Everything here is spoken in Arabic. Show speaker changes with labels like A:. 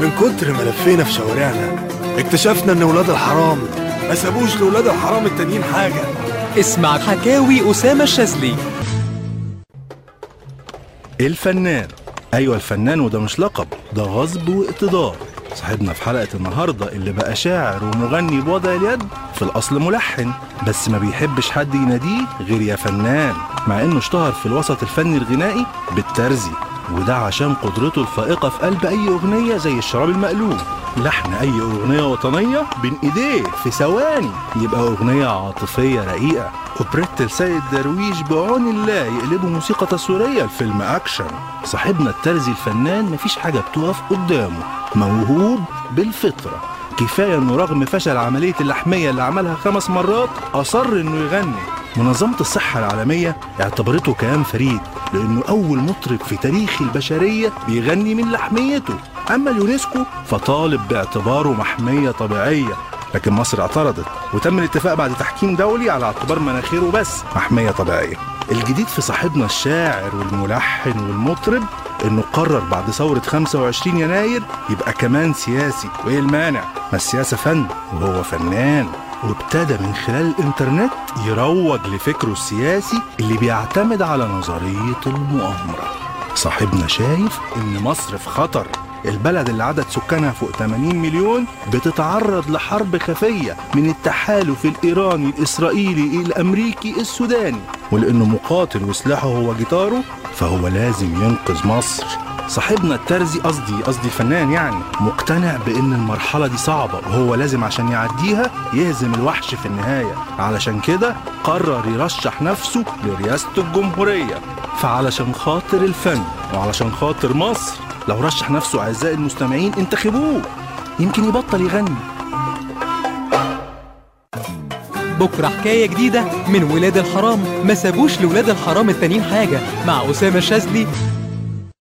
A: من كتر ما لفينا في شوارعنا اكتشفنا إن ولاد الحرام ما سابوش لولاد الحرام التانيين حاجة.
B: اسمع حكاوي أسامة الشاذلي.
C: الفنان. أيوه الفنان وده مش لقب ده غصب وإقتدار. صاحبنا في حلقة النهاردة اللي بقى شاعر ومغني بوضع اليد في الأصل ملحن بس ما بيحبش حد يناديه غير يا فنان. مع إنه اشتهر في الوسط الفني الغنائي بالترزي وده عشان قدرته الفائقة في قلب أي أغنية زي الشراب المقلوب. لحن أي أغنية وطنية بين إيديه في ثواني. يبقى أغنية عاطفية رقيقة. أوبريت السيد درويش بعون الله يقلبه موسيقى تصويرية لفيلم أكشن. صاحبنا الترزي الفنان مفيش حاجة بتقف قدامه. موهوب بالفطرة. كفاية إنه رغم فشل عملية اللحمية اللي عملها خمس مرات أصر إنه يغني. منظمة الصحة العالمية اعتبرته كيان فريد لأنه أول مطرب في تاريخ البشرية بيغني من لحميته. أما اليونسكو فطالب باعتباره محمية طبيعية لكن مصر اعترضت وتم الاتفاق بعد تحكيم دولي على اعتبار مناخيره بس محمية طبيعية. الجديد في صاحبنا الشاعر والملحن والمطرب إنه قرر بعد ثورة 25 يناير يبقى كمان سياسي وايه المانع. ما السياسة فن وهو فنان. وابتدى من خلال الإنترنت يروج لفكره السياسي اللي بيعتمد على نظرية المؤامرة. صاحبنا شايف إن مصر في خطر. البلد اللي عدد سكانها فوق 80 مليون بتتعرض لحرب خفية من التحالف الإيراني الإسرائيلي الأمريكي السوداني. ولأنه مقاتل وسلاحه هو جيتاره فهو لازم ينقذ مصر. صاحبنا الترزي قصدي قصدي الفنان يعني مقتنع بإن المرحلة دي صعبة وهو لازم عشان يعديها يهزم الوحش في النهاية. علشان كده قرر يرشح نفسه لرئاسة الجمهورية. فعلشان خاطر الفن وعلشان خاطر مصر لو رشح نفسه أعزائي المستمعين انتخبوه. يمكن يبطل يغني.
B: بكرة حكاية جديدة من ولاد الحرام. ما سابوش لولاد الحرام التانيين حاجة. مع أسامة الشاذلي